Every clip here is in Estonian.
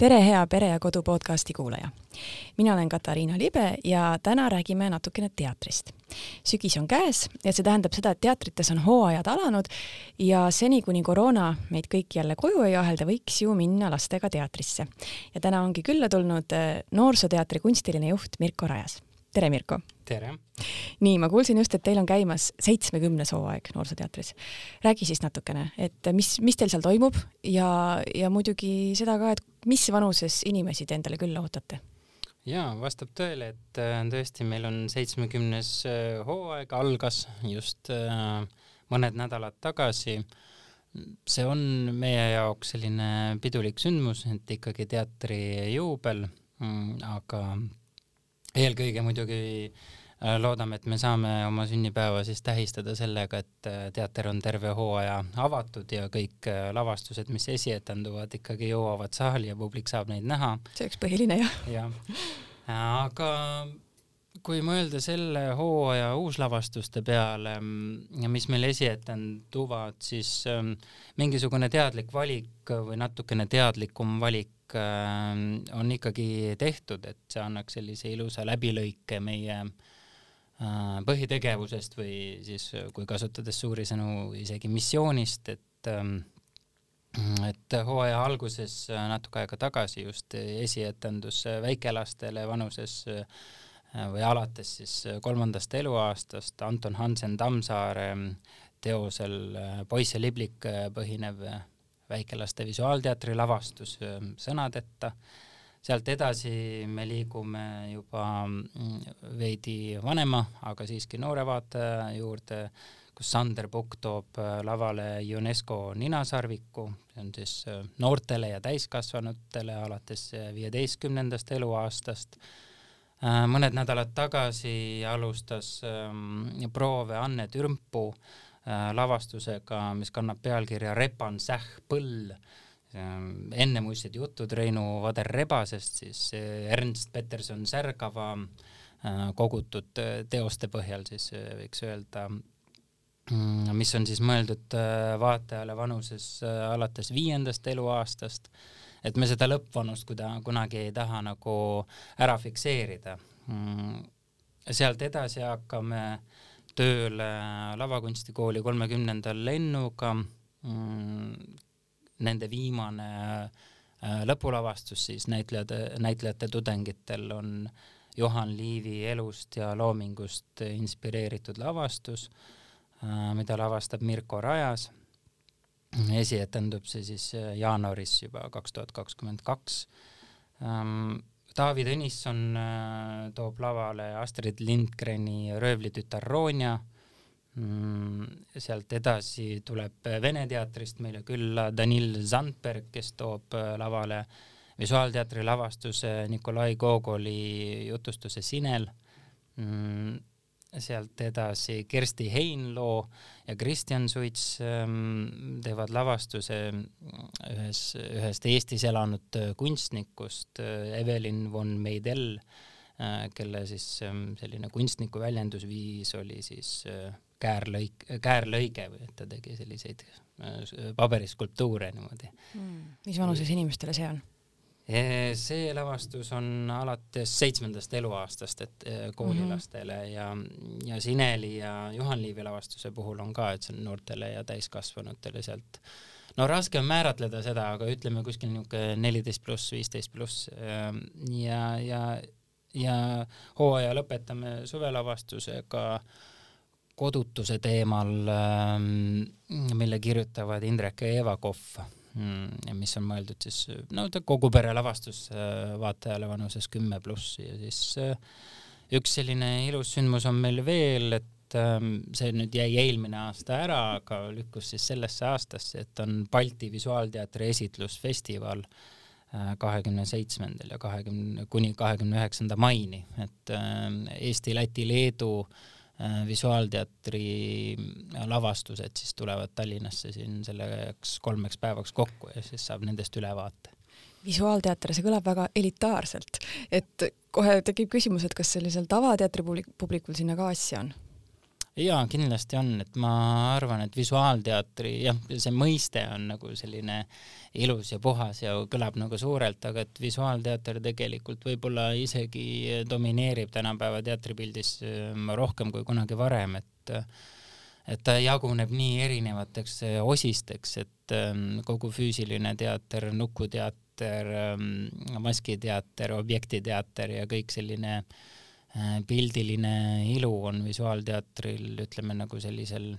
tere, hea Pere ja Kodu podcasti kuulaja. mina olen Katariina Libe ja täna räägime natukene teatrist. sügis on käes ja see tähendab seda, et teatrites on hooajad alanud ja seni, kuni koroona meid kõiki jälle koju ei ahelda, võiks ju minna lastega teatrisse. ja täna ongi külla tulnud äh, Noorsooteatri kunstiline juht Mirko Rajas. Tere, Mirko! tere! nii, ma kuulsin just, et teil on käimas seitsmekümnes hooaeg Noorsooteatris. räägi siis natukene, et mis, mis teil seal toimub ja, ja muidugi seda ka, et mis vanuses inimesi te endale külla ootate? jaa, vastab tõele, et äh, tõesti, meil on seitsmekümnes äh, hooaeg, algas just äh, mõned nädalad tagasi. see on meie jaoks selline pidulik sündmus, et ikkagi teatri juubel, mm, aga eelkõige muidugi Äh, loodame, et me saame oma sünnipäeva siis tähistada sellega, et äh, teater on terve hooaja avatud ja kõik äh, lavastused, mis esietenduvad, ikkagi jõuavad saali ja publik saab neid näha. see oleks põhiline jah. jah, aga kui mõelda selle hooaja uuslavastuste peale, mm, mis meil esietenduvad, siis ähm, mingisugune teadlik valik või natukene teadlikum valik on ikkagi tehtud, et see annaks sellise ilusa läbilõike meie äh, Äh, põhitegevusest või siis kui kasutades suuri sõnu isegi missioonist, et ähm, et hooaja alguses äh, natuke aega tagasi just esietendus väikelastele vanuses äh, või alates siis kolmandast eluaastast Anton Hansen Tammsaare teosel Poiss ja liblik põhinev väikelaste visuaalteatri lavastus sõnadeta sealt edasi me liigume juba mm, veidi vanema, aga siiski noore vaataja juurde, kus Sander Pukk toob lavale UNESCO ninasarviku, see on siis noortele ja täiskasvanutele alates viieteistkümnendast eluaastast. mõned nädalad tagasi alustas proove Anne Türmpuu lavastusega, mis kannab pealkirja Repan sähh põll Ehm, ennemuistsed jutud Reinu Vader-Rebasest, siis Ernst Peterson Särgava äh, kogutud äh, teoste põhjal siis äh, võiks öelda, mm, mis on siis mõeldud vaatajale vanuses alates viiendast eluaastast, et me seda lõppvanust kuda-, kunagi ei taha nagu ära fikseerida. Mm, sealt edasi hakkame tööle lavakunstikooli kolmekümnendal lennuga, mm, nende viimane äh, lõpulavastus siis näitlejate, näitlejate tudengitel on Johan Liivi elust ja loomingust inspireeritud lavastus, äh, mida lavastab Mirko Rajas. esietendub see siis äh, jaanuaris juba kaks tuhat kakskümmend kaks. Taavi Tõnisson toob lavale Astrid Lindgreni Röövlitütar Ronja Mm, sealt edasi tuleb Vene teatrist meile külla Danil Zandberg, kes toob äh, lavale visuaalteatri lavastuse Nikolai Gogoli jutustuse Sinel. Mm, sealt edasi Kersti Heinloo ja Kristjan Suits ähm, teevad lavastuse ühes, ühest Eestis elanud kunstnikust äh, Evelyn von Meidel, äh, kelle siis ähm, selline kunstniku väljendusviis oli siis käärlõik, käärlõige või et ta tegi selliseid äh, paberiskulptuure niimoodi mm.. mis vanuses inimestele see on? See lavastus on alates seitsmendast eluaastast, et äh, koolilastele mm -hmm. ja, ja Sineli ja Juhan Liivi lavastuse puhul on ka, et see on noortele ja täiskasvanutele sealt no raske on määratleda seda, aga ütleme kuskil niisugune neliteist pluss, viisteist pluss ähm, ja, ja, ja hooaja lõpetame suvelavastusega kodutuse teemal, ähm, mille kirjutavad Indrek ja Eva Kohv, mis on mõeldud siis, no kogu pere lavastus äh, vaatajale vanuses kümme pluss ja siis äh, üks selline ilus sündmus on meil veel, et ähm, see nüüd jäi eelmine aasta ära, aga lükkus siis sellesse aastasse, et on Balti Visuaalteatri esitlusfestival äh, kahekümne seitsmendal ja kahekümne, kuni kahekümne üheksanda maini, et ähm, Eesti, Läti, Leedu Äh, visuaalteatri lavastused siis tulevad Tallinnasse siin selleks kolmeks päevaks kokku ja siis saab nendest ülevaate. visuaalteater, see kõlab väga elitaarselt, et kohe tekib küsimus, et kas sellisel tavateatri publik-, publikul sinna ka asja on? Jaa, kindlasti on, et ma arvan, et visuaalteatri, jah, see mõiste on nagu selline ilus ja puhas ja kõlab nagu suurelt, aga et visuaalteater tegelikult võib-olla isegi domineerib tänapäeva teatripildis äh, rohkem kui kunagi varem, et et ta jaguneb nii erinevateks äh, osisteks, et ähm, kogu füüsiline teater, nukuteater, ähm, maskiteater, objektiteater ja kõik selline äh, pildiline ilu on visuaalteatril, ütleme nagu sellisel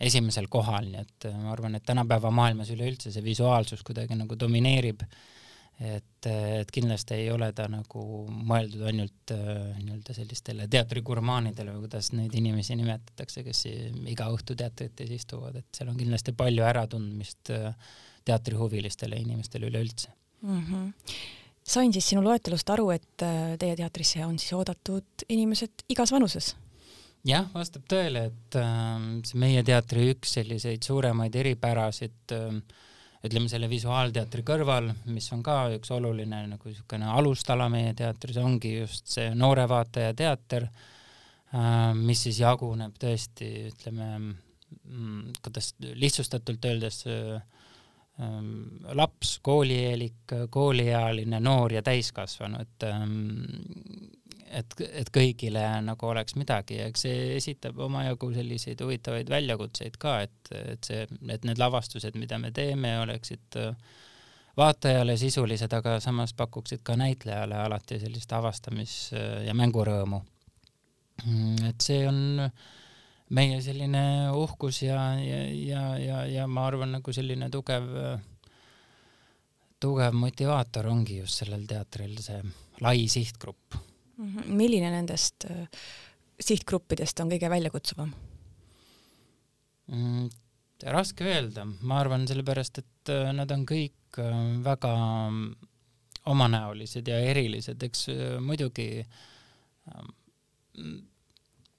esimesel kohal, nii et äh, ma arvan, et tänapäeva maailmas üleüldse see visuaalsus kuidagi nagu domineerib. et, äh, et kindlasti ei ole ta nagu mõeldud ainult nii-öelda sellistele teatrigurmaanidele või kuidas neid inimesi nimetatakse, kes iga õhtu teatrites istuvad, et seal on kindlasti palju äratundmist teatrihuvilistele inimestele üleüldse mm. -hmm sain siis sinu loetelust aru, et äh, teie teatrisse on siis oodatud inimesed igas vanuses? jah, vastab tõele, et äh, see meie teatri üks selliseid suuremaid eripärasid äh, ütleme selle visuaalteatri kõrval, mis on ka üks oluline nagu niisugune alustala meie teatris, ongi just see noore vaataja teater äh,, mis siis jaguneb tõesti, ütleme, mm, kuidas lihtsustatult öeldes äh, Ähm, laps, koolieelik, kooliealine, noor ja täiskasvanu, et ähm, et, et kõigile nagu oleks midagi ja eks see esitab omajagu selliseid huvitavaid väljakutseid ka, et, et see, et need lavastused, mida me teeme, oleksid äh, vaatajale sisulised, aga samas pakuksid ka näitlejale alati sellist avastamis- ja mängurõõmu. Mm, et see on äh, meie selline uhkus ja, ja, ja, ja, ja ma arvan, nagu selline tugev, tugev motivaator ongi just sellel teatril see lai sihtgrupp. -hmm. milline nendest äh, sihtgruppidest on kõige väljakutsuvam mm,? raske öelda, ma arvan, sellepärast et äh, nad on kõik äh, väga omanäolised ja erilised, eks muidugi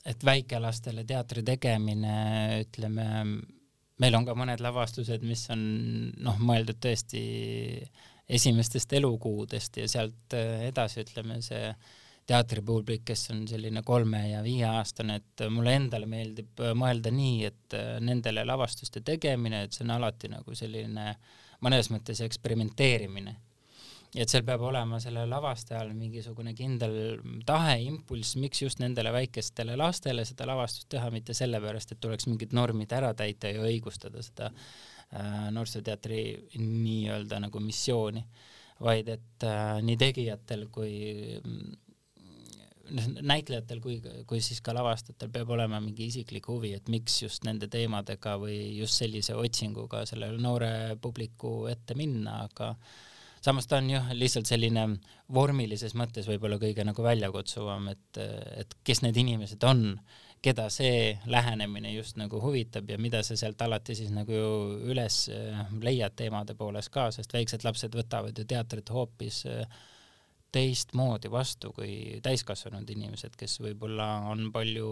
et väikelastele teatri tegemine, ütleme, meil on ka mõned lavastused, mis on noh, mõeldud tõesti esimestest elukuudest ja sealt äh, edasi, ütleme see teatripublik, kes on selline kolme ja viieaastane, et mulle endale meeldib äh, mõelda nii, et äh, nendele lavastuste tegemine, et see on alati nagu selline mõnes mõttes eksperimenteerimine et seal peab olema sellel lavastajal mingisugune kindel tahe, impulss, miks just nendele väikestele lastele seda lavastust teha, mitte sellepärast, et tuleks mingid normid ära täita ja õigustada seda äh, noorsooteatri nii-öelda nagu missiooni, vaid et äh, nii tegijatel kui noh, näitlejatel kui, kui siis ka lavastajatel peab olema mingi isiklik huvi, et miks just nende teemadega või just sellise otsinguga sellele noore publiku ette minna, aga samas ta on jah, lihtsalt selline vormilises mõttes võib-olla kõige nagu väljakutsuvam, et, et kes need inimesed on, keda see lähenemine just nagu huvitab ja mida sa sealt alati siis nagu üles äh, leiad teemade poolest ka, sest väiksed lapsed võtavad ju teatrit hoopis äh, teistmoodi vastu kui täiskasvanud inimesed, kes võib-olla on palju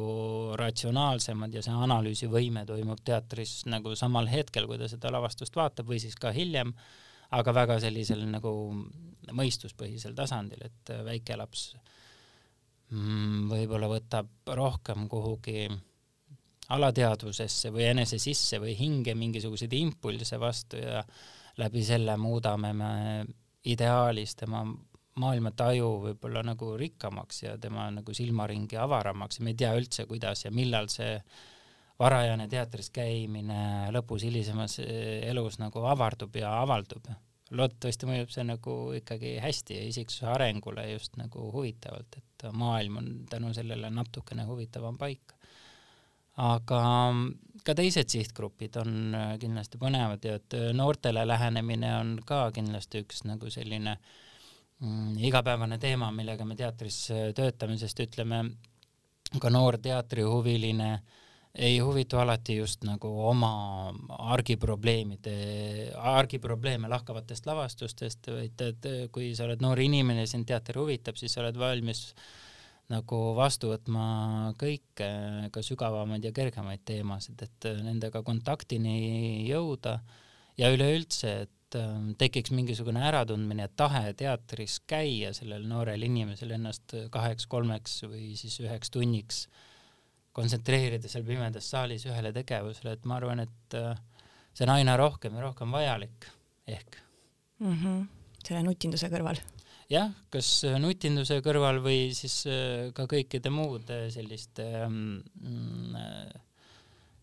ratsionaalsemad ja see analüüsivõime toimub teatris nagu samal hetkel, kui ta seda lavastust vaatab või siis ka hiljem aga väga sellisel nagu mõistuspõhisel tasandil, et väike laps mm, võib-olla võtab rohkem kuhugi alateadvusesse või enese sisse või hinge mingisuguseid impulsse vastu ja läbi selle muudame me ideaalis tema maailmataju võib-olla nagu rikkamaks ja tema nagu silmaringi avaramaks ja me ei tea üldse, kuidas ja millal see varajane teatris käimine lõpus hilisemas eh, elus nagu avardub ja avaldub. loodetavasti mõjub see nagu ikkagi hästi ja isiksuse arengule just nagu huvitavalt, et maailm on tänu sellele natukene huvitavam paik. aga ka teised sihtgrupid on eh, kindlasti põnevad ja et eh, noortele lähenemine on ka kindlasti üks nagu selline mm, igapäevane teema, millega me teatris töötame, sest ütleme, ka noor teatrihuviline äh, ei huvitu alati just nagu oma argiprobleemide, argiprobleeme lahkavatest lavastustest, vaid et kui sa oled noor inimene ja sind teater huvitab, siis sa oled valmis nagu vastu võtma kõike, ka sügavamaid ja kergemaid teemasid, et nendega kontaktini jõuda. Ja üleüldse, et ähm, tekiks mingisugune äratundmine tahe teatris käia sellel noorel inimesel ennast kaheks-kolmeks või siis üheks tunniks kontsentreerida seal pimedas saalis ühele tegevusele, et ma arvan, et äh, see on aina rohkem ja rohkem vajalik ehk mm. -hmm. selle nutinduse kõrval. jah, kas nutinduse kõrval või siis äh, ka kõikide muude selliste ähm, mm,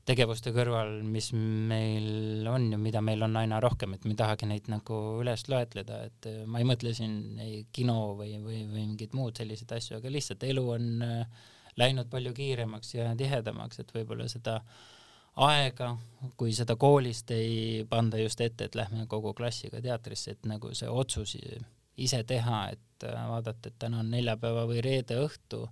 tegevuste kõrval, mis meil on ja mida meil on aina rohkem, et me ei tahagi neid nagu üles loetleda, et äh, ma ei mõtle siin ei kino või, või, või mingeid muud selliseid asju, aga lihtsalt elu on äh, läinud palju kiiremaks ja tihedamaks, et võib-olla seda aega, kui seda koolist ei panda just ette, et lähme kogu klassiga teatrisse, et nagu see otsus ise teha, et äh, vaadata, et täna on neljapäeva või reede õhtu,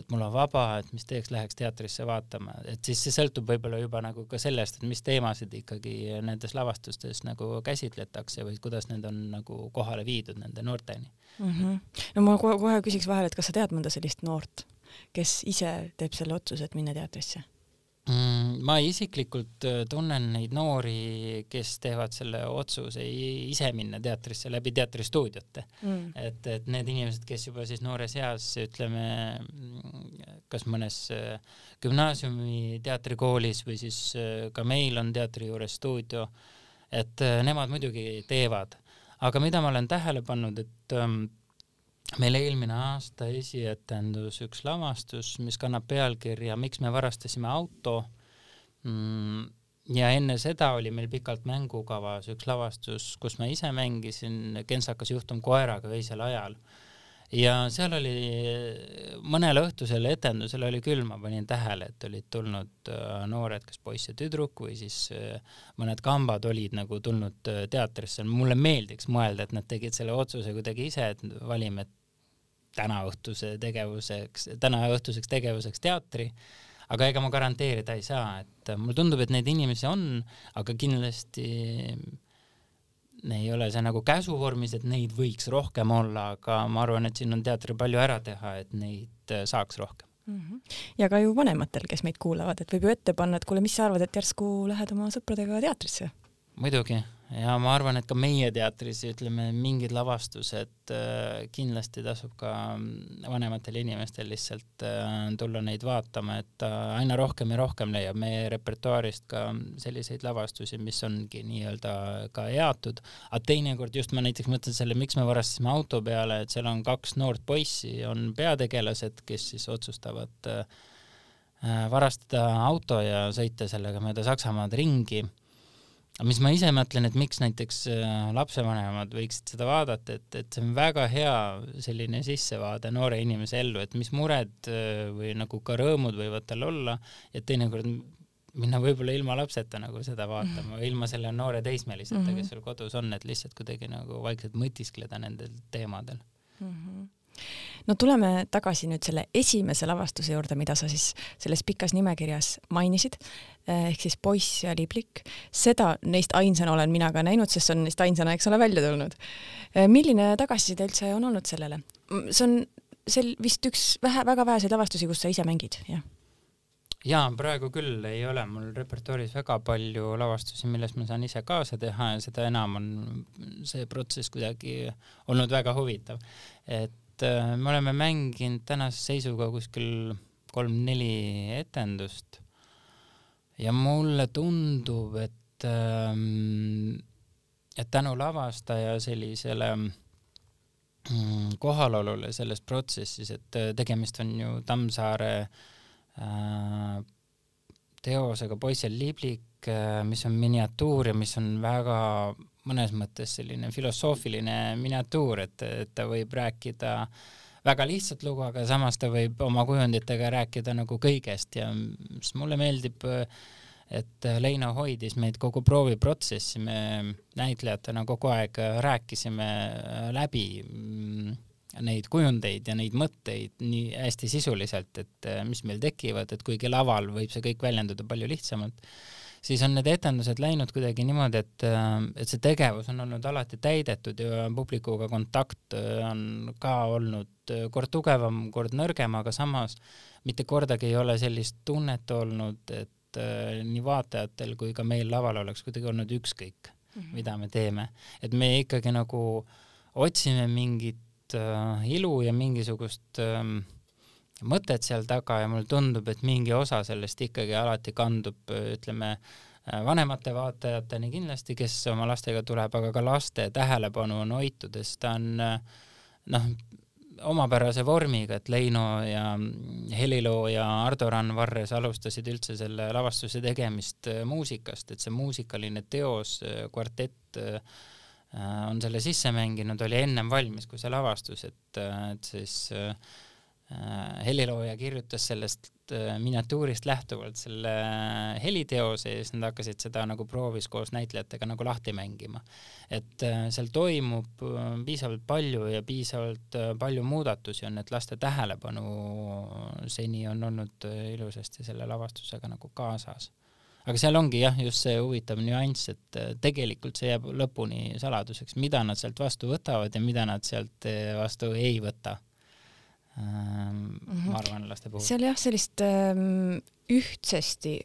et mul on vaba, et mis teeks, läheks teatrisse vaatama, et siis see sõltub võib-olla juba nagu ka sellest, et mis teemasid ikkagi nendes lavastustes nagu käsitletakse või kuidas need on nagu kohale viidud nende noorteni mm. -hmm. no ma kohe, kohe küsiks vahele, et kas sa tead mõnda sellist noort, kes ise teeb selle otsuse, et minna teatrisse? mm,? ma isiklikult äh, tunnen neid noori, kes teevad selle otsuse ise minna teatrisse läbi teatristuudiote mm.. et, et need inimesed, kes juba siis noores eas, ütleme, kas mõnes äh, gümnaasiumi teatrikoolis või siis äh, ka meil on teatri juures stuudio, et nemad muidugi teevad, aga mida ma olen tähele pannud, et ähm, meil eelmine aasta esietendus üks lavastus, mis kannab pealkirja Miks me varastasime auto mm,. ja enne seda oli meil pikalt mängukavas üks lavastus, kus ma ise mängisin Kentsakas juhtum koeraga öisel ajal. Ja seal oli mõnel õhtusel etendusel oli küll, ma panin tähele, et olid tulnud äh, noored, kas poiss ja tüdruk või siis äh, mõned kambad olid nagu tulnud äh, teatrisse. mulle meeldiks mõelda, et nad tegid selle otsuse kuidagi ise, et valime, tänaõhtuse tegevuseks, tänaõhtuseks tegevuseks teatri, aga ega ma garanteerida ei saa, et mulle tundub, et neid inimesi on, aga kindlasti ei ole see nagu käsuvormis, et neid võiks rohkem olla, aga ma arvan, et siin on teatril palju ära teha, et neid saaks rohkem mm. -hmm. ja ka ju vanematel, kes meid kuulavad, et võib ju ette panna, et kuule, mis sa arvad, et järsku lähed oma sõpradega teatrisse? muidugi ja ma arvan, et ka meie teatris ütleme, mingid lavastused äh, kindlasti tasub ka vanematel inimestel lihtsalt äh, tulla neid vaatama, et äh, aina rohkem ja rohkem leiab meie repertuaarist ka selliseid lavastusi, mis ongi nii-öelda ka eatud, aga teinekord just ma näiteks mõtlen selle, miks me varastasime auto peale, et seal on kaks noort poissi, on peategelased, kes siis otsustavad varastada auto ja sõita sellega mööda Saksamaad ringi aga mis ma ise mõtlen, et miks näiteks äh, lapsevanemad võiksid seda vaadata, et, et see on väga hea selline sissevaade noore inimese ellu, et mis mured äh, või nagu ka rõõmud võivad tal olla, et teinekord minna võib-olla ilma lapseta nagu seda vaatama või ilma selle noore teismeliseta mm, -hmm. kes sul kodus on, et lihtsalt kuidagi nagu vaikselt mõtiskleda nendel teemadel mm. -hmm no tuleme tagasi nüüd selle esimese lavastuse juurde, mida sa siis selles pikas nimekirjas mainisid, ehk siis Poiss ja liblik. seda neist ainsana olen mina ka näinud, sest see on neist ainsana, eks ole, välja tulnud. milline tagasiside üldse on olnud sellele? see on sel vist üks vähe, väga väheseid lavastusi, kus sa ise mängid, jah? jaa, praegu küll ei ole mul repertuaaris väga palju lavastusi, milles ma saan ise kaasa teha ja seda enam on see protsess kuidagi olnud väga huvitav. et et äh, me oleme mänginud tänase seisuga kuskil kolm-neli etendust. Ja mulle tundub, et ähm, et tänu lavastaja sellisele mm, kohalolule selles protsessis, et äh, tegemist on ju Tammsaare äh, teosega Poiss ja liblik mis on miniatuur ja mis on väga mõnes mõttes selline filosoofiline miniatuur, et, et ta võib rääkida väga lihtsat lugu, aga samas ta võib oma kujunditega rääkida nagu kõigest ja mis mulle meeldib, et Leino hoidis meid kogu prooviprotsessi, me näitlejatena kogu aeg rääkisime läbi neid kujundeid ja neid mõtteid nii hästi sisuliselt, et mis meil tekivad, et kuigi laval võib see kõik väljenduda palju lihtsamalt siis on need etendused läinud kuidagi niimoodi, et, et see tegevus on olnud alati täidetud ja publikuga kontakt äh, on ka olnud äh, kord tugevam, kord nõrgem, aga samas mitte kordagi ei ole sellist tunnet olnud, et äh, nii vaatajatel kui ka meil laval oleks kuidagi olnud ükskõik mm, -hmm. mida me teeme. et me ikkagi nagu otsime mingit äh, ilu ja mingisugust äh, mõtet seal taga ja mulle tundub, et mingi osa sellest ikkagi alati kandub, ütleme, vanemate vaatajateni kindlasti, kes oma lastega tuleb, aga ka laste tähelepanu on hoitud, sest ta on noh, omapärase vormiga, et Leino ja helilooja Ardo Randvarres alustasid üldse selle lavastuse tegemist muusikast, et see muusikaline teos, kvartett on selle sisse mänginud, oli ennem valmis kui see lavastus, et, et siis äh, Äh, helilooja kirjutas sellest äh, miniatuurist lähtuvalt selle äh, heliteose ja siis nad hakkasid seda nagu proovis koos näitlejatega nagu lahti mängima. et seal toimub piisavalt palju ja piisavalt palju muudatusi on, et laste tähelepanu seni on olnud ilusasti selle lavastusega nagu kaasas aga seal ongi jah, just see huvitav nüanss, et tegelikult see jääb lõpuni saladuseks, mida nad sealt vastu võtavad ja mida nad sealt vastu ei võta. Ma arvan, laste puhul. seal jah, sellist ähm, ühtsesti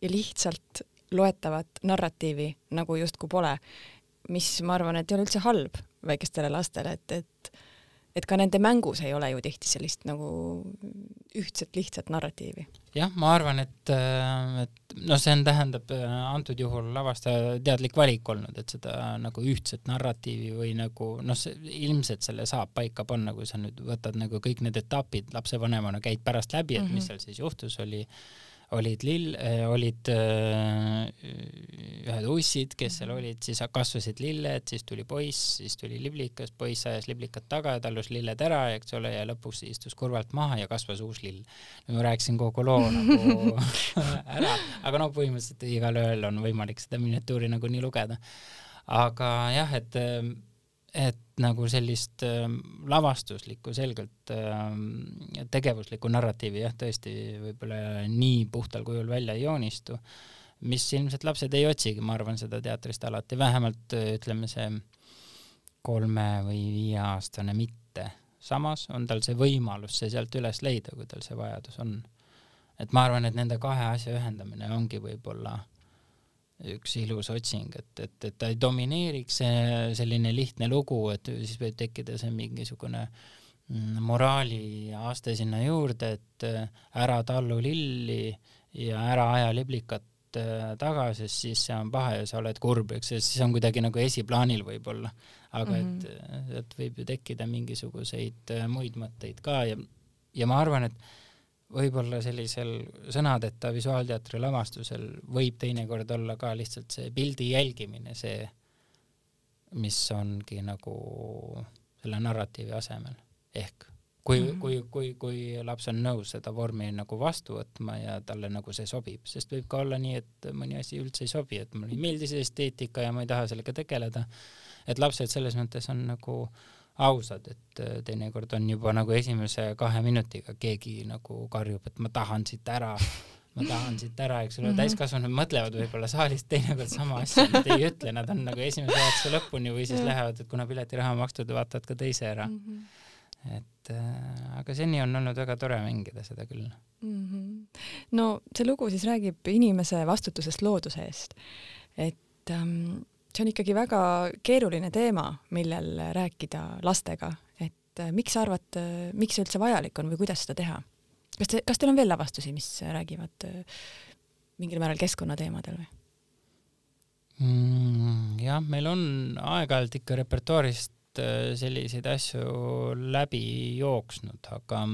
ja lihtsalt loetavat narratiivi nagu justkui pole, mis ma arvan, et ei ole üldse halb väikestele lastele, et, et et ka nende mängus ei ole ju tihti sellist nagu ühtset lihtsat narratiivi. jah, ma arvan, et, et noh, see on, tähendab antud juhul lavastaja teadlik valik olnud, et seda nagu ühtset narratiivi või nagu noh, see ilmselt selle saab paika panna, kui sa nüüd võtad nagu kõik need etapid lapsevanemana käid pärast läbi, et mis seal siis juhtus, oli olid lill, äh, olid äh, ühed ussid, kes seal olid, siis kasvasid lilled, siis tuli poiss, siis tuli liblikas, poiss ajas liblikat taga ja tallus lilled ära, eks ole, ja lõpuks istus kurvalt maha ja kasvas uus lill. ma rääkisin kogu loo nagu ära, aga no põhimõtteliselt igalühel on võimalik seda miniatuuri nagu nii lugeda. aga jah, et et nagu sellist äh, lavastuslikku, selgelt äh, tegevuslikku narratiivi jah, tõesti võib-olla nii puhtal kujul välja ei joonistu, mis ilmselt lapsed ei otsigi, ma arvan, seda teatrist alati, vähemalt äh, ütleme, see kolme või viieaastane mitte. samas on tal see võimalus see sealt üles leida, kui tal see vajadus on. et ma arvan, et nende kahe asja ühendamine ongi võib-olla äh, üks ilus otsing, et, et, et ta ei domineeriks selline lihtne lugu, et siis võib tekkida see mingisugune mm, moraali aste sinna juurde, et äh, ära tallu lilli ja ära aja liblikat äh, taga, sest siis see on paha ja sa oled kurb, eks, siis on kuidagi nagu esiplaanil võib-olla. aga mm -hmm. et, et võib ju tekkida mingisuguseid äh, muid mõtteid ka ja, ja ma arvan, et võib-olla sellisel sõnadeta visuaalteatri lavastusel võib teinekord olla ka lihtsalt see pildi jälgimine, see, mis ongi nagu selle narratiivi asemel. ehk kui mm, -hmm. kui, kui, kui laps on nõus seda vormi nagu vastu võtma ja talle nagu see sobib, sest võib ka olla nii, et mõni asi üldse ei sobi, et mulle ei meeldi see esteetika ja ma ei taha sellega tegeleda. et lapsed selles mõttes on nagu äh, ausad, et äh, teinekord on juba nagu esimese kahe minutiga keegi nagu karjub, et ma tahan siit ära, ma tahan siit ära, eks ole mm -hmm., täiskasvanud mõtlevad võib-olla saalist teinekord sama asja, nad ei ütle, nad on nagu esimese vaatuse lõpuni või siis lähevad, et kuna piletiraha makstud, vaatavad ka teise ära mm. -hmm. et äh, aga seni on olnud väga tore mängida seda küll mm. -hmm. no see lugu siis räägib inimese vastutusest looduse eest, et ähm, see on ikkagi väga keeruline teema, millel rääkida lastega, et äh, miks sa arvad, äh, miks see üldse vajalik on või kuidas seda teha? kas te, kas teil on veel lavastusi, mis räägivad äh, mingil määral keskkonnateemadel või mm,? jah, meil on aeg-ajalt ikka repertuaarist selliseid asju läbi jooksnud, aga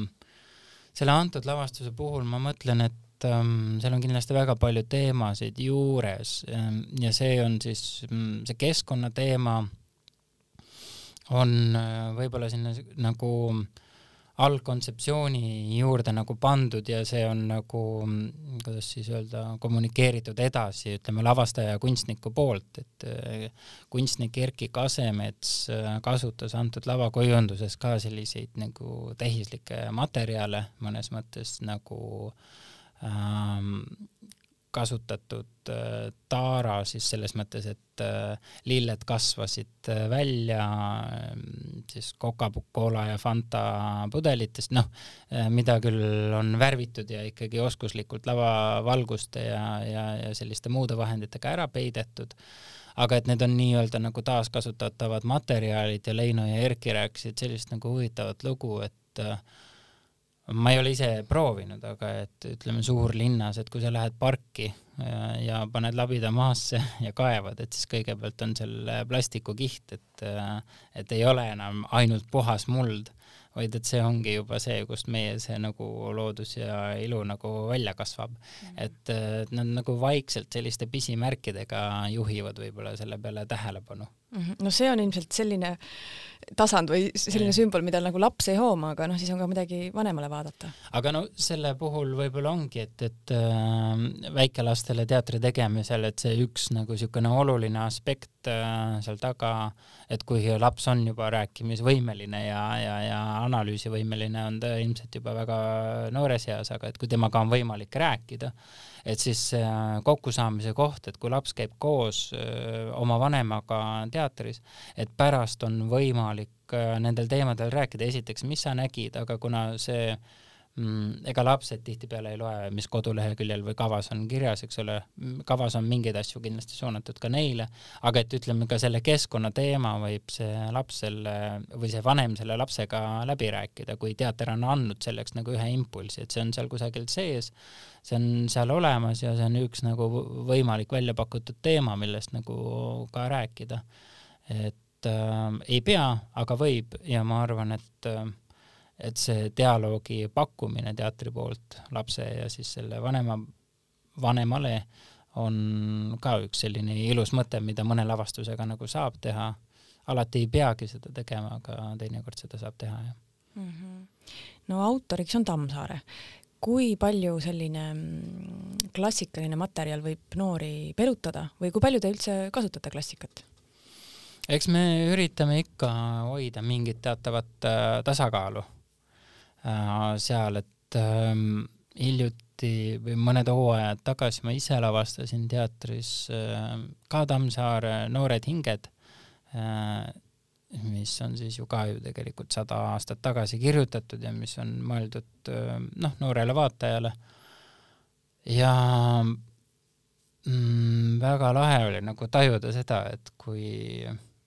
selle antud lavastuse puhul ma mõtlen, et et ähm, seal on kindlasti väga palju teemasid juures ähm, ja see on siis mm, see keskkonnateema on äh, võib-olla sinna nagu algkontseptsiooni juurde nagu pandud ja see on nagu, mm, kuidas siis öelda, kommunikeeritud edasi, ütleme lavastaja ja kunstniku poolt, et äh, kunstnik Erki Kasemets äh, kasutas antud lavakujunduses ka selliseid nagu tehislikke materjale mõnes mõttes nagu äh, kasutatud äh, taara siis selles mõttes, et äh, lilled kasvasid äh, välja äh, siis Coca-Cola ja Fanta pudelitest, noh mida küll on värvitud ja ikkagi oskuslikult lavavalguste ja, ja, ja selliste muude vahenditega ära peidetud, aga et need on nii-öelda nagu taaskasutatavad materjalid ja Leino ja Erki rääkisid sellist nagu huvitavat lugu, et äh, ma ei ole ise proovinud, aga et ütleme suurlinnas, et kui sa lähed parki ja, ja paned labida maasse ja kaevad, et siis kõigepealt on seal plastikukiht, et, et ei ole enam ainult puhas muld, vaid et see ongi juba see, kust meie see nagu loodus ja ilu nagu välja kasvab mm. -hmm. et nad nagu vaikselt selliste pisimärkidega juhivad võib-olla selle peale tähelepanu. No see on ilmselt selline tasand või selline ja. sümbol, mida nagu laps ei hooma, aga noh, siis on ka midagi vanemale vaadata. aga no selle puhul võib-olla ongi, et, et äh, väikelastele teatri tegemisel, et see üks nagu niisugune oluline aspekt äh, seal taga, et kui laps on juba rääkimisvõimeline ja, ja, ja analüüsivõimeline, on ta ilmselt juba väga noores eas, aga et kui temaga on võimalik rääkida, et siis äh, kokkusaamise koht, et kui laps käib koos öö, oma vanemaga teatris, et pärast on võimalik öö, nendel teemadel rääkida, esiteks, mis sa nägid, aga kuna see ega lapsed tihtipeale ei loe, mis koduleheküljel või kavas on kirjas, eks ole, kavas on mingeid asju kindlasti suunatud ka neile, aga et ütleme ka selle keskkonna teema võib see laps selle või see vanem selle lapsega läbi rääkida, kui teater on andnud selleks nagu ühe impulsi, et see on seal kusagil sees, see on seal olemas ja see on üks nagu võimalik välja pakutud teema, millest nagu ka rääkida. et äh, ei pea, aga võib. Ja ma arvan, et äh, et see dialoogi pakkumine teatri poolt lapse ja siis selle vanema, vanemale on ka üks selline ilus mõte, mida mõne lavastusega nagu saab teha. alati ei peagi seda tegema, aga teinekord seda saab teha, jah mm. -hmm. no autoriks on Tammsaare. kui palju selline mm, klassikaline materjal võib noori pelutada või kui palju te üldse kasutate klassikat? eks me üritame ikka hoida mingit teatavat äh, tasakaalu seal, et ähm, hiljuti või mõned hooajad tagasi ma ise lavastasin teatris äh, ka Tammsaare Noored hinged äh,, mis on siis ju ka ju tegelikult sada aastat tagasi kirjutatud ja mis on mõeldud äh, noh, noorele vaatajale. ja mm, väga lahe oli nagu tajuda seda, et kui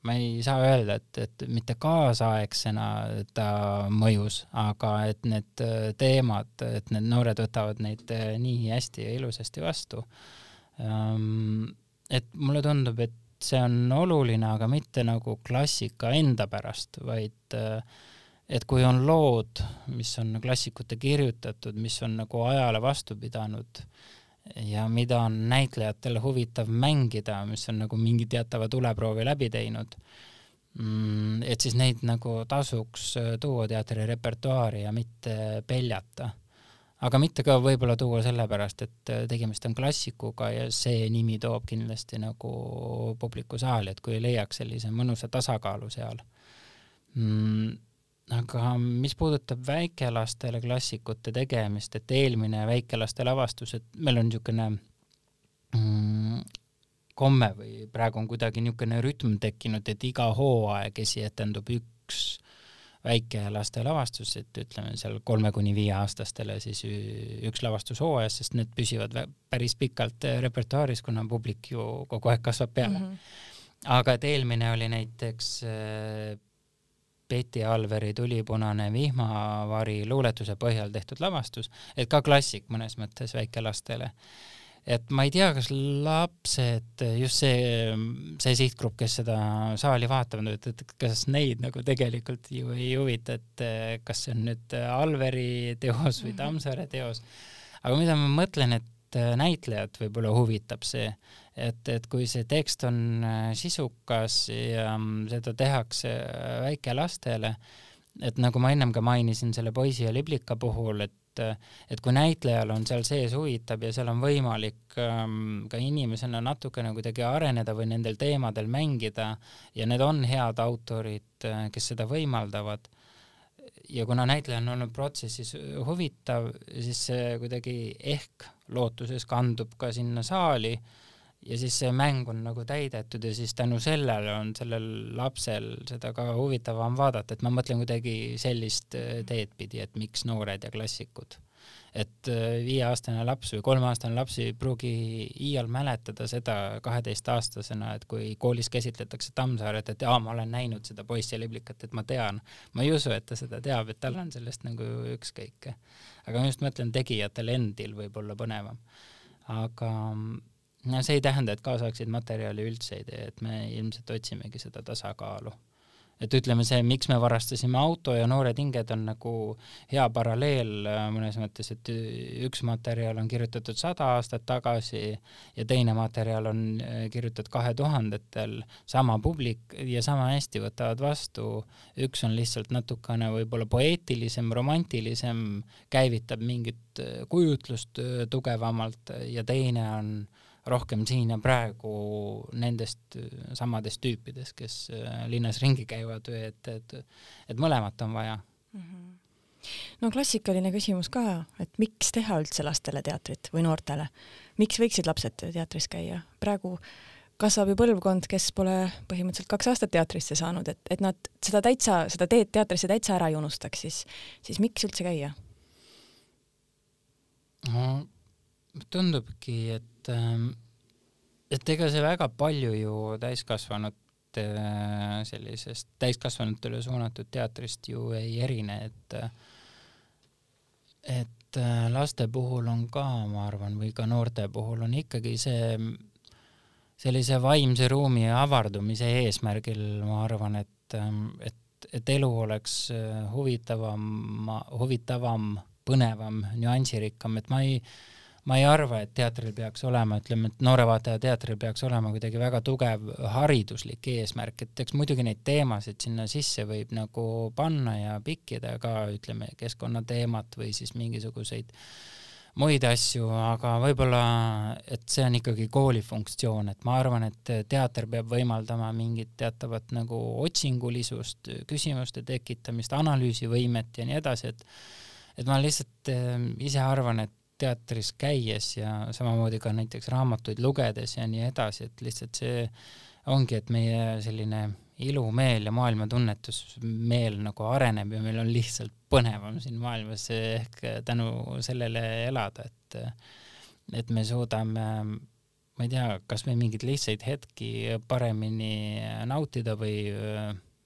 ma ei saa öelda, et, et mitte kaasaegsena ta mõjus, aga et need äh, teemad, et need noored võtavad neid äh, nii hästi ja ilusasti vastu. Ähm, et mulle tundub, et see on oluline, aga mitte nagu klassika enda pärast, vaid äh, et kui on lood, mis on klassikute kirjutatud, mis on nagu ajale vastu pidanud, ja mida on näitlejatel huvitav mängida, mis on nagu mingi teatava tuleproovi läbi teinud mm,. et siis neid nagu tasuks äh, tuua teatri repertuaari ja mitte peljata. aga mitte ka võib-olla tuua sellepärast, et äh, tegemist on klassikuga ja see nimi toob kindlasti nagu publiku saali, et kui leiaks sellise mõnusa tasakaalu seal mm, aga mis puudutab väikelastele klassikute tegemist, et eelmine väikelaste lavastus, et meil on niisugune mm, komme või praegu on kuidagi niisugune rütm tekkinud, et iga hooaeg esietendub üks väikelaste lavastus, et ütleme seal kolme kuni viieaastastele siis üks lavastus hooajas, sest need püsivad päris pikalt repertuaaris, kuna publik ju kogu aeg kasvab peale mm. -hmm. aga et eelmine oli näiteks Betty Alveri Tulipunane vihmavari luuletuse põhjal tehtud lavastus, et ka klassik mõnes mõttes väikelastele. et ma ei tea, kas lapsed, just see, see sihtgrupp, kes seda saali vaatavad, et, et kas neid nagu tegelikult ju ei huvita, et kas see on nüüd Alveri teos või mhm. Tammsaare teos. aga mida ma mõtlen, et näitlejat võib-olla huvitab see, et, et kui see tekst on äh, sisukas ja mm, seda tehakse äh, väikelastele, et nagu ma ennem ka mainisin selle poisi ja liblika puhul, et et kui näitlejal on seal sees huvitav ja seal on võimalik ähm, ka inimesena natukene kuidagi areneda või nendel teemadel mängida ja need on head autorid, äh, kes seda võimaldavad, ja kuna näitleja on olnud protsessis huvitav, siis see kuidagi ehk lootuses kandub ka sinna saali ja siis see mäng on nagu täidetud ja siis tänu sellele on sellel lapsel seda ka huvitavam vaadata, et ma mõtlen kuidagi sellist äh, teed pidi, et miks noored ja klassikud. et äh, viieaastane laps või kolmeaastane laps ei pruugi iial mäletada seda kaheteistaastasena, et kui koolis käsitletakse Tammsaaret, et aa, ma olen näinud seda poissi liblikat, et ma tean. ma ei usu, et ta seda teab, et tal on sellest nagu ükskõik. Aga ma just mõtlen, tegijatel endil võib olla põnevam. aga no see ei tähenda, et kaasaegseid materjali üldse ei tee, et me ilmselt otsimegi seda tasakaalu et ütleme, see, miks me varastasime auto ja Noored hinged on nagu hea paralleel äh, mõnes mõttes, et üks materjal on kirjutatud sada aastat tagasi ja teine materjal on äh, kirjutatud kahe tuhandetel, sama publik ja sama hästi võtavad vastu, üks on lihtsalt natukene võib-olla poeetilisem, romantilisem, käivitab mingit äh, kujutlust tugevamalt ja teine on rohkem siin ja praegu nendest äh, samadest tüüpidest, kes äh, linnas ringi käivad või et, et, et mõlemat on vaja mm. -hmm no klassikaline küsimus ka, et miks teha üldse lastele teatrit või noortele, miks võiksid lapsed teatris käia? praegu kasvab ju põlvkond, kes pole põhimõtteliselt kaks aastat teatrisse saanud, et, et nad seda täitsa, seda teed teatrisse täitsa ära ei unustaks, siis, siis miks üldse käia? no tundubki, et Ähm, et ega see väga palju ju täiskasvanute sellisest täiskasvanutele suunatud teatrist ju ei erine, et et äh, laste puhul on ka, ma arvan, või ka noorte puhul on ikkagi see sellise vaimse ruumi avardumise eesmärgil, ma arvan, et, ähm, et, et elu oleks äh, huvitavam, huvitavam, põnevam, nüansirikkam, et ma ei ma ei arva, et teatril peaks olema, ütleme, et noore vaataja teatril peaks olema kuidagi väga tugev hariduslik eesmärk, et eks muidugi neid teemasid sinna sisse võib nagu panna ja pikkida ka, ütleme, keskkonnateemat või siis mingisuguseid muid asju, aga võib-olla, et see on ikkagi kooli funktsioon, et ma arvan, et teater peab võimaldama mingit teatavat nagu otsingulisust, küsimuste tekitamist, analüüsivõimet ja nii edasi, et et ma lihtsalt äh, ise arvan, et teatris käies ja samamoodi ka näiteks raamatuid lugedes ja nii edasi, et lihtsalt see ongi, et meie selline ilumeel ja maailmatunnetusmeel nagu areneb ja meil on lihtsalt põnevam siin maailmas ehk tänu sellele elada, et et me suudame, ma ei tea, kas või mingeid lihtsaid hetki paremini nautida või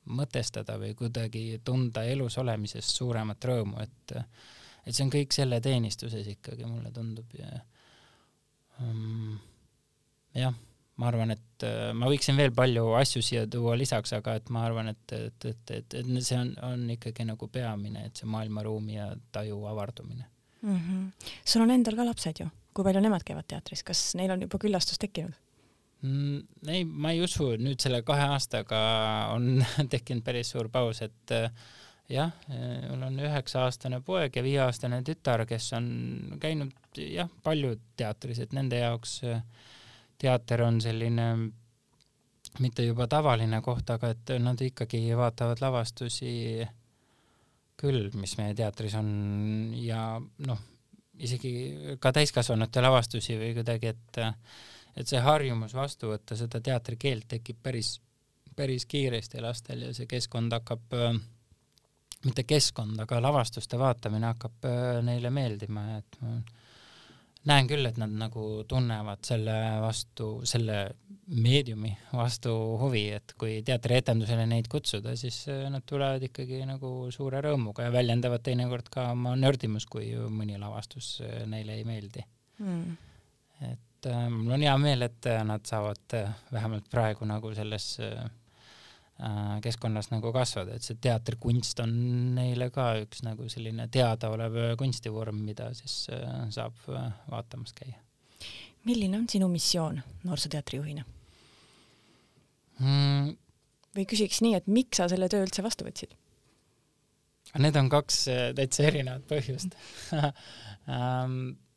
mõtestada või kuidagi tunda elus olemisest suuremat rõõmu, et et see on kõik selle teenistuses ikkagi, mulle tundub ja um, jah, ma arvan, et uh, ma võiksin veel palju asju siia tuua lisaks, aga et ma arvan, et, et, et, et, et see on, on ikkagi nagu peamine, et see maailmaruumi ja taju avardumine mm. -hmm. sul on endal ka lapsed ju, kui palju nemad käivad teatris, kas neil on juba küllastus tekkinud? mm,? ei, ma ei usu, nüüd selle kahe aastaga on tekkinud päris suur paus, et uh, jah, mul on üheksa-aastane poeg ja viieaastane tütar, kes on käinud jah, palju teatris, et nende jaoks äh, teater on selline mitte juba tavaline koht, aga et nad ikkagi vaatavad lavastusi küll, mis meie teatris on ja noh, isegi ka täiskasvanute lavastusi või kuidagi, et et see harjumus vastu võtta seda teatrikeelt tekib päris, päris kiiresti lastel ja see keskkond hakkab äh, mitte keskkond, aga lavastuste vaatamine hakkab äh, neile meeldima, et ma näen küll, et nad nagu tunnevad selle vastu, selle meediumi vastu huvi, et kui teatrietendusele neid kutsuda, siis äh, nad tulevad ikkagi nagu suure rõõmuga ja väljendavad teinekord ka oma nördimust, kui mõni lavastus äh, neile ei meeldi. Mm.. et mul on hea meel, et nad saavad vähemalt praegu nagu selles äh, Äh, keskkonnas nagu kasvada, et see teatrikunst on neile ka üks nagu selline teadaolev kunstivorm, mida siis äh, saab äh, vaatamas käia. milline on sinu missioon noorsooteatri juhina mm.? või küsiks nii, et miks sa selle töö üldse vastu võtsid? Need on kaks täitsa erinevat põhjust um,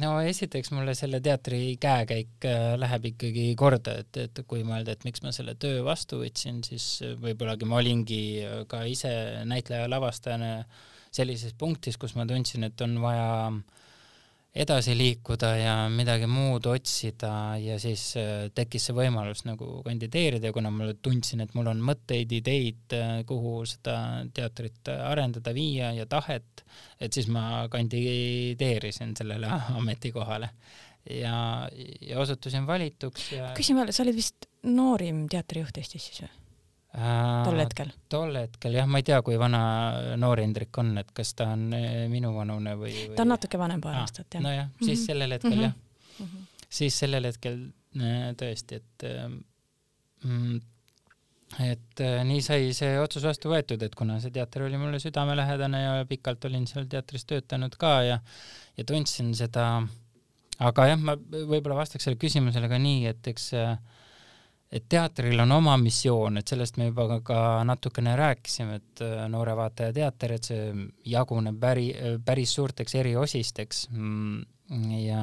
no esiteks mulle selle teatri käekäik äh, läheb ikkagi korda, et, et kui mõelda, et miks ma selle töö vastu võtsin, siis võib-olla ma olingi ka ise näitleja lavastajana sellises punktis, kus ma tundsin, et on vaja edasi liikuda ja midagi muud otsida ja siis äh, tekkis see võimalus nagu kandideerida ja kuna ma tundsin, et mul on mõtteid, ideid, äh, kuhu seda teatrit arendada, viia ja tahet, et siis ma kandideerisin sellele ametikohale ja, ja osutusin valituks ja küsin veel, sa olid vist noorim teatrijuht Eestis siis või? Tol hetkel? tol hetkel jah, ma ei tea, kui vana noor Hendrik on, et kas ta on eh, minuvanune või, või...? ta on natuke vanem paar aastat, jah. nojah, siis mm -hmm. sellel hetkel mm -hmm. jah mm. -hmm. siis sellel hetkel eh, tõesti, et mm, et nii sai see otsus vastu võetud, et kuna see teater oli mulle südamelähedane ja pikalt olin seal teatris töötanud ka ja ja tundsin seda, aga jah, ma võib-olla vastaks sellele küsimusele ka nii, et eks äh, et teatril on oma missioon, et sellest me juba ka natukene rääkisime, et äh, Noore Vaataja teater, et see jaguneb päri, päris suurteks eriosisteks mm, ja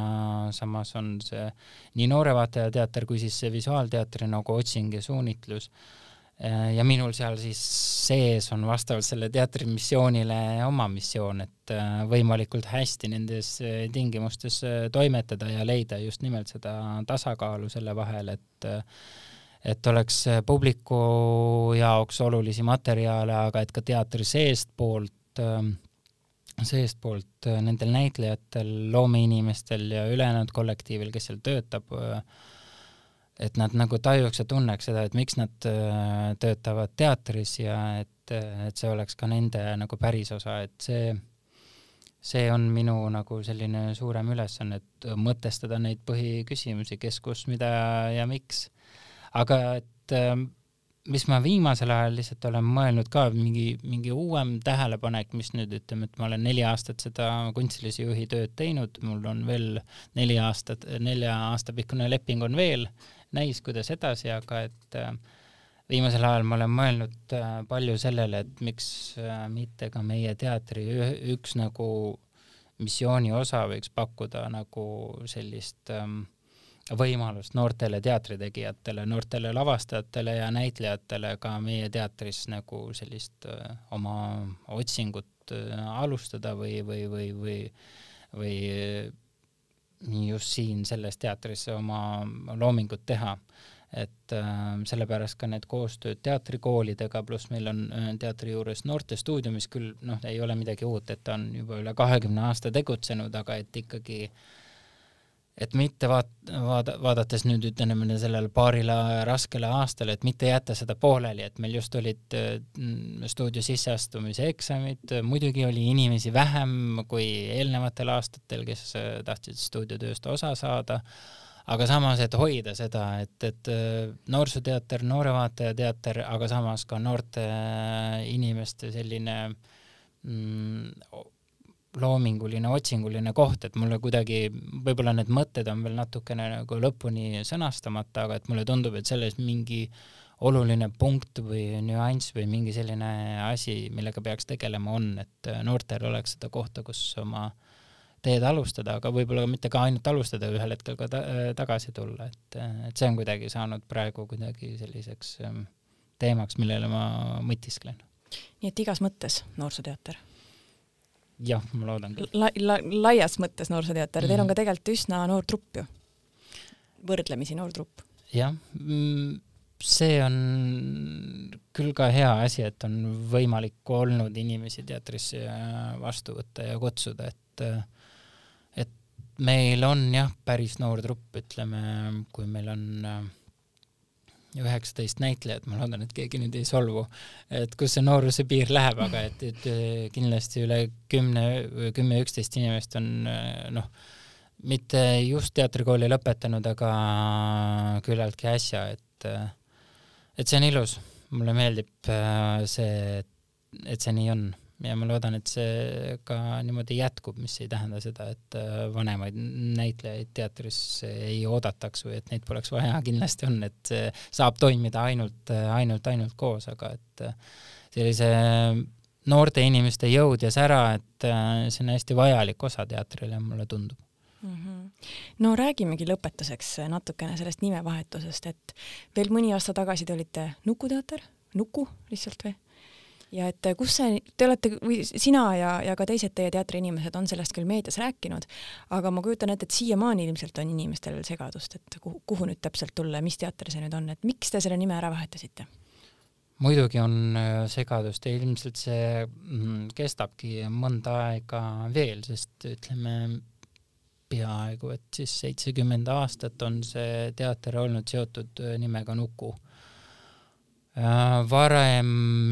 samas on see nii Noore Vaataja teater kui siis see visuaalteatri nagu otsing ja suunitlus. Äh, ja minul seal siis sees on vastavalt selle teatri missioonile oma missioon, et äh, võimalikult hästi nendes tingimustes toimetada ja leida just nimelt seda tasakaalu selle vahel, et et oleks publiku jaoks olulisi materjale, aga et ka teatri seestpoolt, ähm, seestpoolt äh, nendel näitlejatel, loomeinimestel ja ülejäänud kollektiivil, kes seal töötab, äh, et nad nagu tajuks ja tunneks seda, et miks nad äh, töötavad teatris ja et, et see oleks ka nende nagu päris osa, et see see on minu nagu selline suurem ülesanne, et mõtestada neid põhiküsimusi, kes, kus, mida ja miks aga et ähm, mis ma viimasel ajal lihtsalt olen mõelnud ka, mingi, mingi uuem tähelepanek, mis nüüd ütleme, et ma olen neli aastat seda kunstilise juhi tööd teinud, mul on veel neli aastat, nelja aasta pikkune leping on veel, näis, kuidas edasi, aga et äh, viimasel ajal ma olen mõelnud äh, palju sellele, et miks äh, mitte ka meie teatri üks nagu missiooni osa võiks pakkuda nagu sellist ähm, võimalust noortele teatritegijatele, noortele lavastajatele ja näitlejatele ka meie teatris nagu sellist oma otsingut alustada või, või, või, või, või just siin selles teatris oma loomingut teha. et äh, sellepärast ka need koostööd teatrikoolidega, pluss meil on teatri juures noortestuudio, mis küll noh, ei ole midagi uut, et ta on juba üle kahekümne aasta tegutsenud, aga et ikkagi äh, et mitte vaat-, vaada-, vaadates nüüd ütleme sellele paarile raskele aastale, et mitte jätta seda pooleli, et meil just olid mm, stuudio sisseastumise eksamid, muidugi oli inimesi vähem kui eelnevatel aastatel, kes äh, tahtsid stuudiotööst osa saada, aga samas, et hoida seda, et, et äh, noorsooteater, noorevaataja teater, aga samas ka noorte äh, inimeste selline mm, loominguline, otsinguline koht, et mulle kuidagi, võib-olla need mõtted on veel natukene nagu lõpuni sõnastamata, aga et mulle tundub, et selles mingi oluline punkt või nüanss või mingi selline asi, millega peaks tegelema, on, et noortel oleks seda kohta, kus oma teed alustada, aga võib-olla mitte ka ainult alustada, ühel hetkel ka ta tagasi tulla, et, et see on kuidagi saanud praegu kuidagi selliseks ähm, teemaks, millele ma mõtisklen. nii et igas mõttes Noorsooteater jah, ma loodan küll la,. La, laias mõttes noorsooteater mm., teil on ka tegelikult üsna noor trupp ju, võrdlemisi noor trupp. jah, mm, see on küll ka hea asi, et on võimalik olnud inimesi teatrisse vastu võtta ja kutsuda, et et meil on jah, päris noor trupp, ütleme, kui meil on äh, üheksateist näitlejat, ma loodan, et keegi nüüd ei solvu, et kus see nooruse piir läheb, aga et, et kindlasti üle kümne, kümme, üksteist inimest on noh, mitte just teatrikooli lõpetanud, aga küllaltki äsja, et et see on ilus, mulle meeldib see, et see nii on ja ma loodan, et see ka niimoodi jätkub, mis ei tähenda seda, et äh, vanemaid näitlejaid teatris ei oodataks või et neid poleks vaja, kindlasti on, et see saab toimida ainult, ainult, ainult koos, aga et äh, sellise noorte inimeste jõud ja sära, et äh, see on hästi vajalik osa teatrile, mulle tundub mm. -hmm. no räägimegi lõpetuseks natukene sellest nimevahetusest, et veel mõni aasta tagasi te olite Nuku teater, Nuku lihtsalt või? Ja et kus see, te olete või sina ja, ja ka teised teie teatriinimesed on sellest küll meedias rääkinud, aga ma kujutan ette, et siiamaani ilmselt on inimestel veel segadust, et kuhu, kuhu nüüd täpselt tulla ja mis teater see nüüd on, et miks te selle nime ära vahetasite? muidugi on äh, segadust ja ilmselt see mm, kestabki mõnda aega veel, sest ütleme peaaegu et siis seitsekümmend aastat on see teater olnud seotud äh, nimega Nuku varem,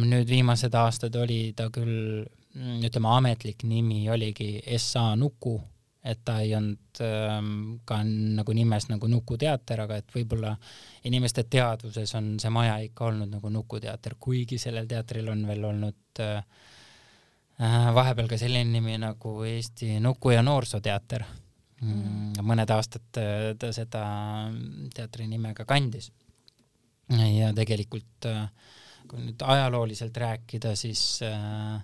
nüüd viimased aastad oli ta küll, mm, ütleme, ametlik nimi oligi SA Nuku, et ta ei olnud ähm, ka nagu nimes nagu Nuku teater, aga et võib-olla inimeste teadvuses on see maja ikka olnud nagu Nuku teater, kuigi sellel teatril on veel olnud äh, äh vahepeal ka selline nimi nagu Eesti Nuku- ja Noorsooteater. Mm.. mõned aastad äh, ta seda teatri nime ka kandis ja tegelikult äh, kui nüüd ajalooliselt rääkida, siis äh,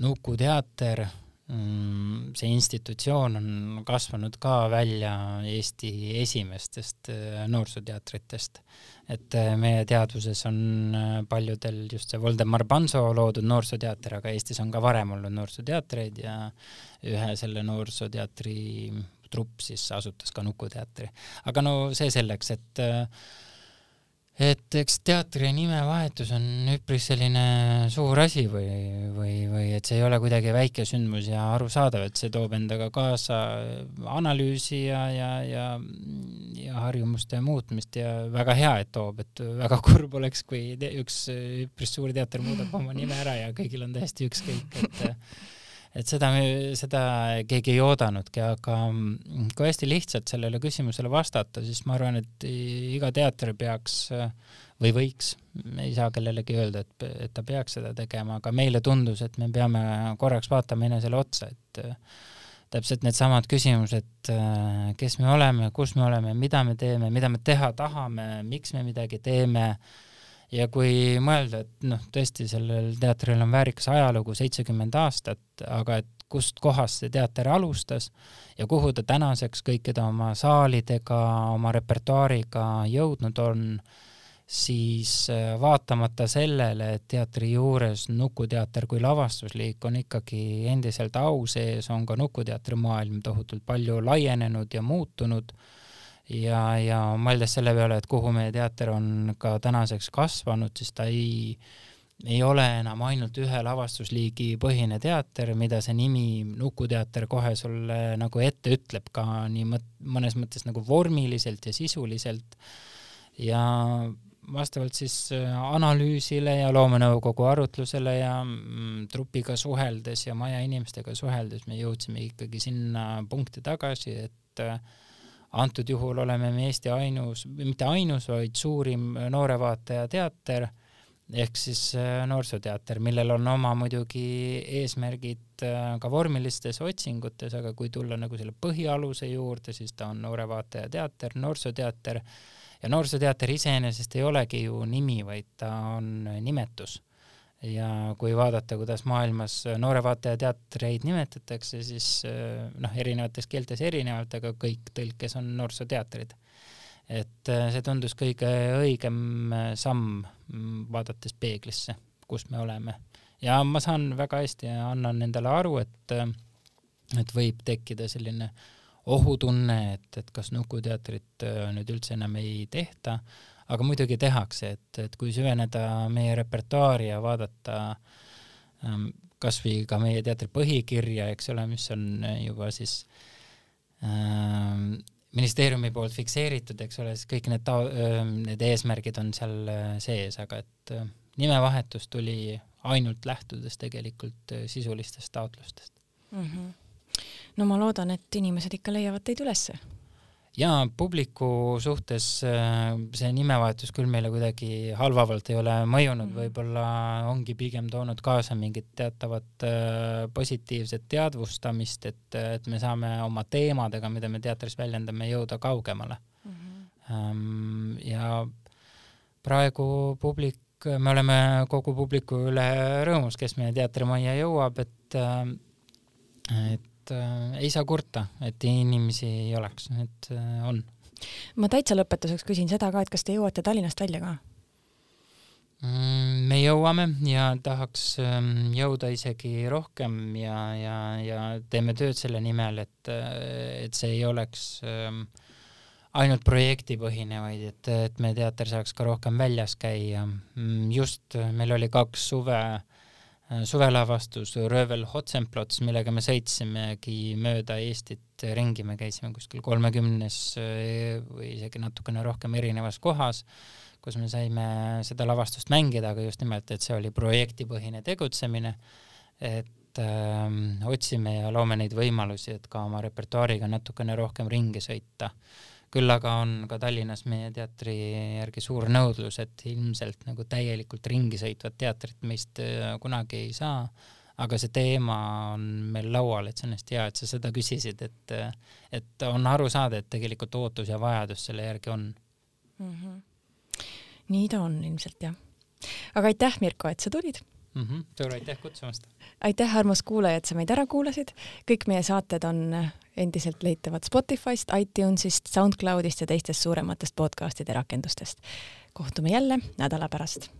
Nuku teater, mm, see institutsioon on kasvanud ka välja Eesti esimestest äh, noorsooteatritest. et meie teadvuses on paljudel just see Voldemar Panso loodud noorsooteater, aga Eestis on ka varem olnud noorsooteatreid ja ühe selle noorsooteatri trupp siis asutas ka Nuku teatri. aga no see selleks, et äh, et eks teatri nimevahetus on üpris selline suur asi või, või, või et see ei ole kuidagi väike sündmus ja arusaadav, et see toob endaga kaasa analüüsi ja, ja, ja, ja harjumuste muutmist ja väga hea, et toob, et väga kurb oleks, kui üks üpris suur teater muudab oma nime ära ja kõigil on täiesti ükskõik, et et seda, seda keegi ei oodanudki, aga kui hästi lihtsalt sellele küsimusele vastata, siis ma arvan, et iga teater peaks või võiks, ei saa kellelegi öelda, et, et ta peaks seda tegema, aga meile tundus, et me peame korraks vaatama enesele otsa, et täpselt needsamad küsimused, kes me oleme, kus me oleme, mida me teeme, mida me teha tahame, miks me midagi teeme ja kui mõelda, et noh, tõesti sellel teatril on väärikas ajalugu, seitsekümmend aastat, aga et kust kohast see teater alustas ja kuhu ta tänaseks kõikide oma saalidega, oma repertuaariga jõudnud on, siis äh, vaatamata sellele, et teatri juures Nukuteater kui lavastusliik on ikkagi endiselt au sees, on ka Nukuteatri maailm tohutult palju laienenud ja muutunud ja, ja mõeldes selle peale, et kuhu meie teater on ka tänaseks kasvanud, siis ta ei, ei ole enam ainult ühe lavastusliigi põhine teater, mida see nimi Nukuteater kohe sulle nagu ette ütleb ka nii mõt-, mõnes mõttes nagu vormiliselt ja sisuliselt. Ja vastavalt siis äh, analüüsile ja loomenõukogu arutlusele ja mm, trupiga suheldes ja maja inimestega suheldes me jõudsime ikkagi sinna punkti tagasi, et äh, antud juhul oleme me Eesti ainus, mitte ainus, vaid suurim noorevaataja teater ehk siis äh, noorsooteater, millel on oma muidugi eesmärgid äh, ka vormilistes otsingutes, aga kui tulla nagu selle põhialuse juurde, siis ta on noorevaataja teater, noorsooteater. Ja noorsooteater iseenesest ei olegi ju nimi, vaid ta on nimetus ja kui vaadata, kuidas maailmas noore vaataja teatreid nimetatakse, siis eh, noh, erinevates keeltes erinevalt, aga kõik tõlkes on noorsooteatrid. et eh, see tundus kõige õigem samm, mm, vaadates peeglisse, kus me oleme. ja ma saan väga hästi ja annan endale aru, et, et võib tekkida selline ohutunne, et, et kas Nukuteatrit nüüd üldse enam ei tehta aga muidugi tehakse, et, et kui süveneda meie repertuaari ja vaadata ähm, kas või ka meie teatri põhikirja, eks ole, mis on juba siis ähm, ministeeriumi poolt fikseeritud, eks ole, siis kõik need ta-, ähm, need eesmärgid on seal äh, sees, aga et äh, nimevahetus tuli ainult lähtudes tegelikult äh, sisulistest taotlustest mm. -hmm. no ma loodan, et inimesed ikka leiavad teid ülesse ja publiku suhtes äh, see nimevahetus küll meile kuidagi halvavalt ei ole mõjunud, mm. võib-olla ongi pigem toonud kaasa mingit teatavat äh, positiivset teadvustamist, et, et me saame oma teemadega, mida me teatris väljendame, jõuda kaugemale mm. -hmm. ja praegu publik, me oleme kogu publiku üle rõõmus, kes meie teatrimajja jõuab, et et et äh, ei saa kurta, et inimesi ei oleks, et äh, on. ma täitsa lõpetuseks küsin seda ka, et kas te jõuate Tallinnast välja ka? Mm, me jõuame ja tahaks ähm, jõuda isegi rohkem ja, ja, ja teeme tööd selle nimel, et, et see ei oleks ähm, ainult projektipõhine, vaid et, et meie teater saaks ka rohkem väljas käia. Mm, just meil oli kaks suve, äh, suvelavastus Röövel Hotsenplots, millega me sõitsimegi mööda Eestit ringi, me käisime kuskil kolmekümnes äh, või isegi natukene rohkem erinevas kohas kus me saime seda lavastust mängida, aga just nimelt, et see oli projektipõhine tegutsemine, et ähm, otsime ja loome neid võimalusi, et ka oma repertuaariga natukene rohkem ringi sõita. Küll aga on ka Tallinnas meie teatri järgi suur nõudlus, et ilmselt nagu täielikult ringi sõitvat teatrit meist äh, kunagi ei saa, aga see teema on meil laual, et see on hästi hea, et sa seda küsisid, et et on aru saada, et tegelikult ootus ja vajadus selle järgi on mm. -hmm nii ta on ilmselt jah. aga aitäh, Mirko, et sa tulid mm. -hmm. suur aitäh kutsumast. aitäh, armas kuulaja, et sa meid ära kuulasid. kõik meie saated on endiselt leitavad Spotify'st, iTunes'ist, SoundCloud'ist ja teistest suurematest podcast'ide rakendustest. kohtume jälle nädala pärast